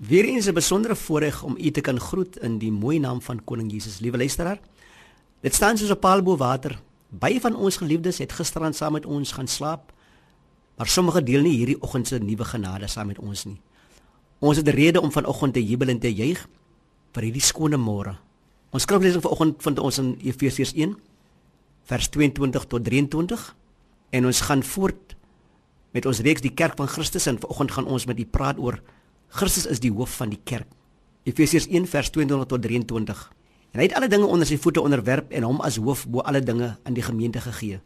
Weereens 'n besondere voorreg om u te kan groet in die mooi naam van Koning Jesus. Liewe luisteraar, dit staan soos 'n paal bo water. Baie van ons geliefdes het gisterand saam met ons gaan slaap, maar sommige deel nie hierdie oggend se nuwe genade saam met ons nie. Ons het rede om vanoggend te jubel en te juig vir hierdie skone môre. Ons skriflesing vanoggend vind ons in Efesiërs 1 vers 22 tot 23 en ons gaan voort met ons reeks die kerk van Christus en vanoggend gaan ons met u praat oor Christus is die hoof van die kerk. Efesiërs 1 vers 22 tot 23. En hy het alle dinge onder sy voete onderwerp en hom as hoof bo alle dinge aan die gemeente gegee.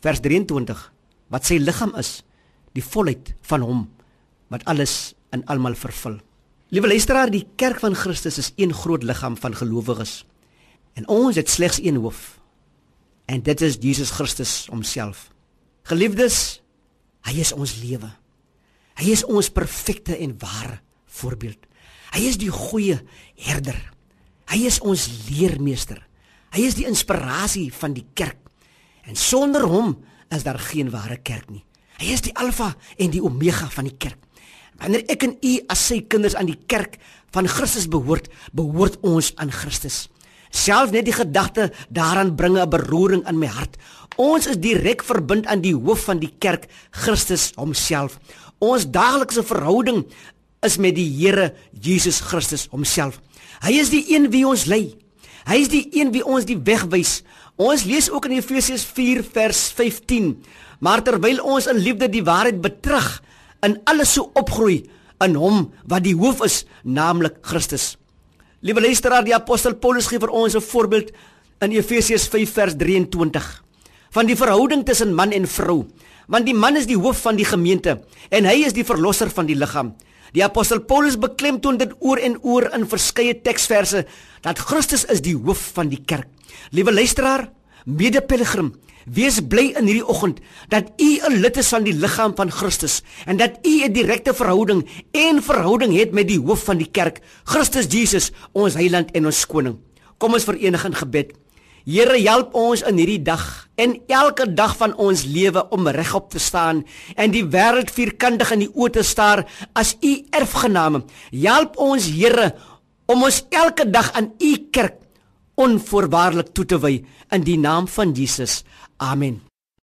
Vers 23 wat sy liggaam is, die volheid van hom wat alles in almal vervul. Liewe luisteraar, die kerk van Christus is een groot liggaam van gelowiges. En ons het slegs een hoof. En dit is Jesus Christus homself. Geliefdes, hy is ons lewe. Hy is ons perfekte en ware voorbeeld. Hy is die goeie herder. Hy is ons leermeester. Hy is die inspirasie van die kerk. En sonder hom is daar geen ware kerk nie. Hy is die alfa en die omega van die kerk. Wanneer ek en u as sy kinders aan die kerk van Christus behoort, behoort ons aan Christus. Selfs net die gedagte daaraan bring 'n beroering in my hart. Ons is direk verbind aan die hoof van die kerk, Christus homself. Ons daaglikse verhouding is met die Here Jesus Christus homself. Hy is die een wie ons lei. Hy is die een wie ons die weg wys. Ons lees ook in Efesiërs 4 vers 15. Maar terwyl ons in liefde die waarheid betrug, in alles so opgroei in hom wat die hoof is, naamlik Christus. Liewe luisteraar, die apostel Paulus gee vir ons 'n voorbeeld in Efesiërs 5 vers 23 van die verhouding tussen man en vrou. Want die man is die hoof van die gemeente en hy is die verlosser van die liggaam. Die apostel Paulus beklemtoon dit oor en oor in verskeie teksverse dat Christus is die hoof van die kerk. Liewe luisteraar, mede-pelgrim, wees bly in hierdie oggend dat u 'n lid is van die liggaam van Christus en dat u 'n direkte verhouding en verhouding het met die hoof van die kerk, Christus Jesus, ons heiland en ons koning. Kom ons verenig in gebed. Here, help ons in hierdie dag en elke dag van ons lewe om regop te staan en die wêreld vierkantig in die oë te staar as u erfgename. Help ons, Here, om ons elke dag aan u kerk onvoorwaardelik toe te wy in die naam van Jesus. Amen.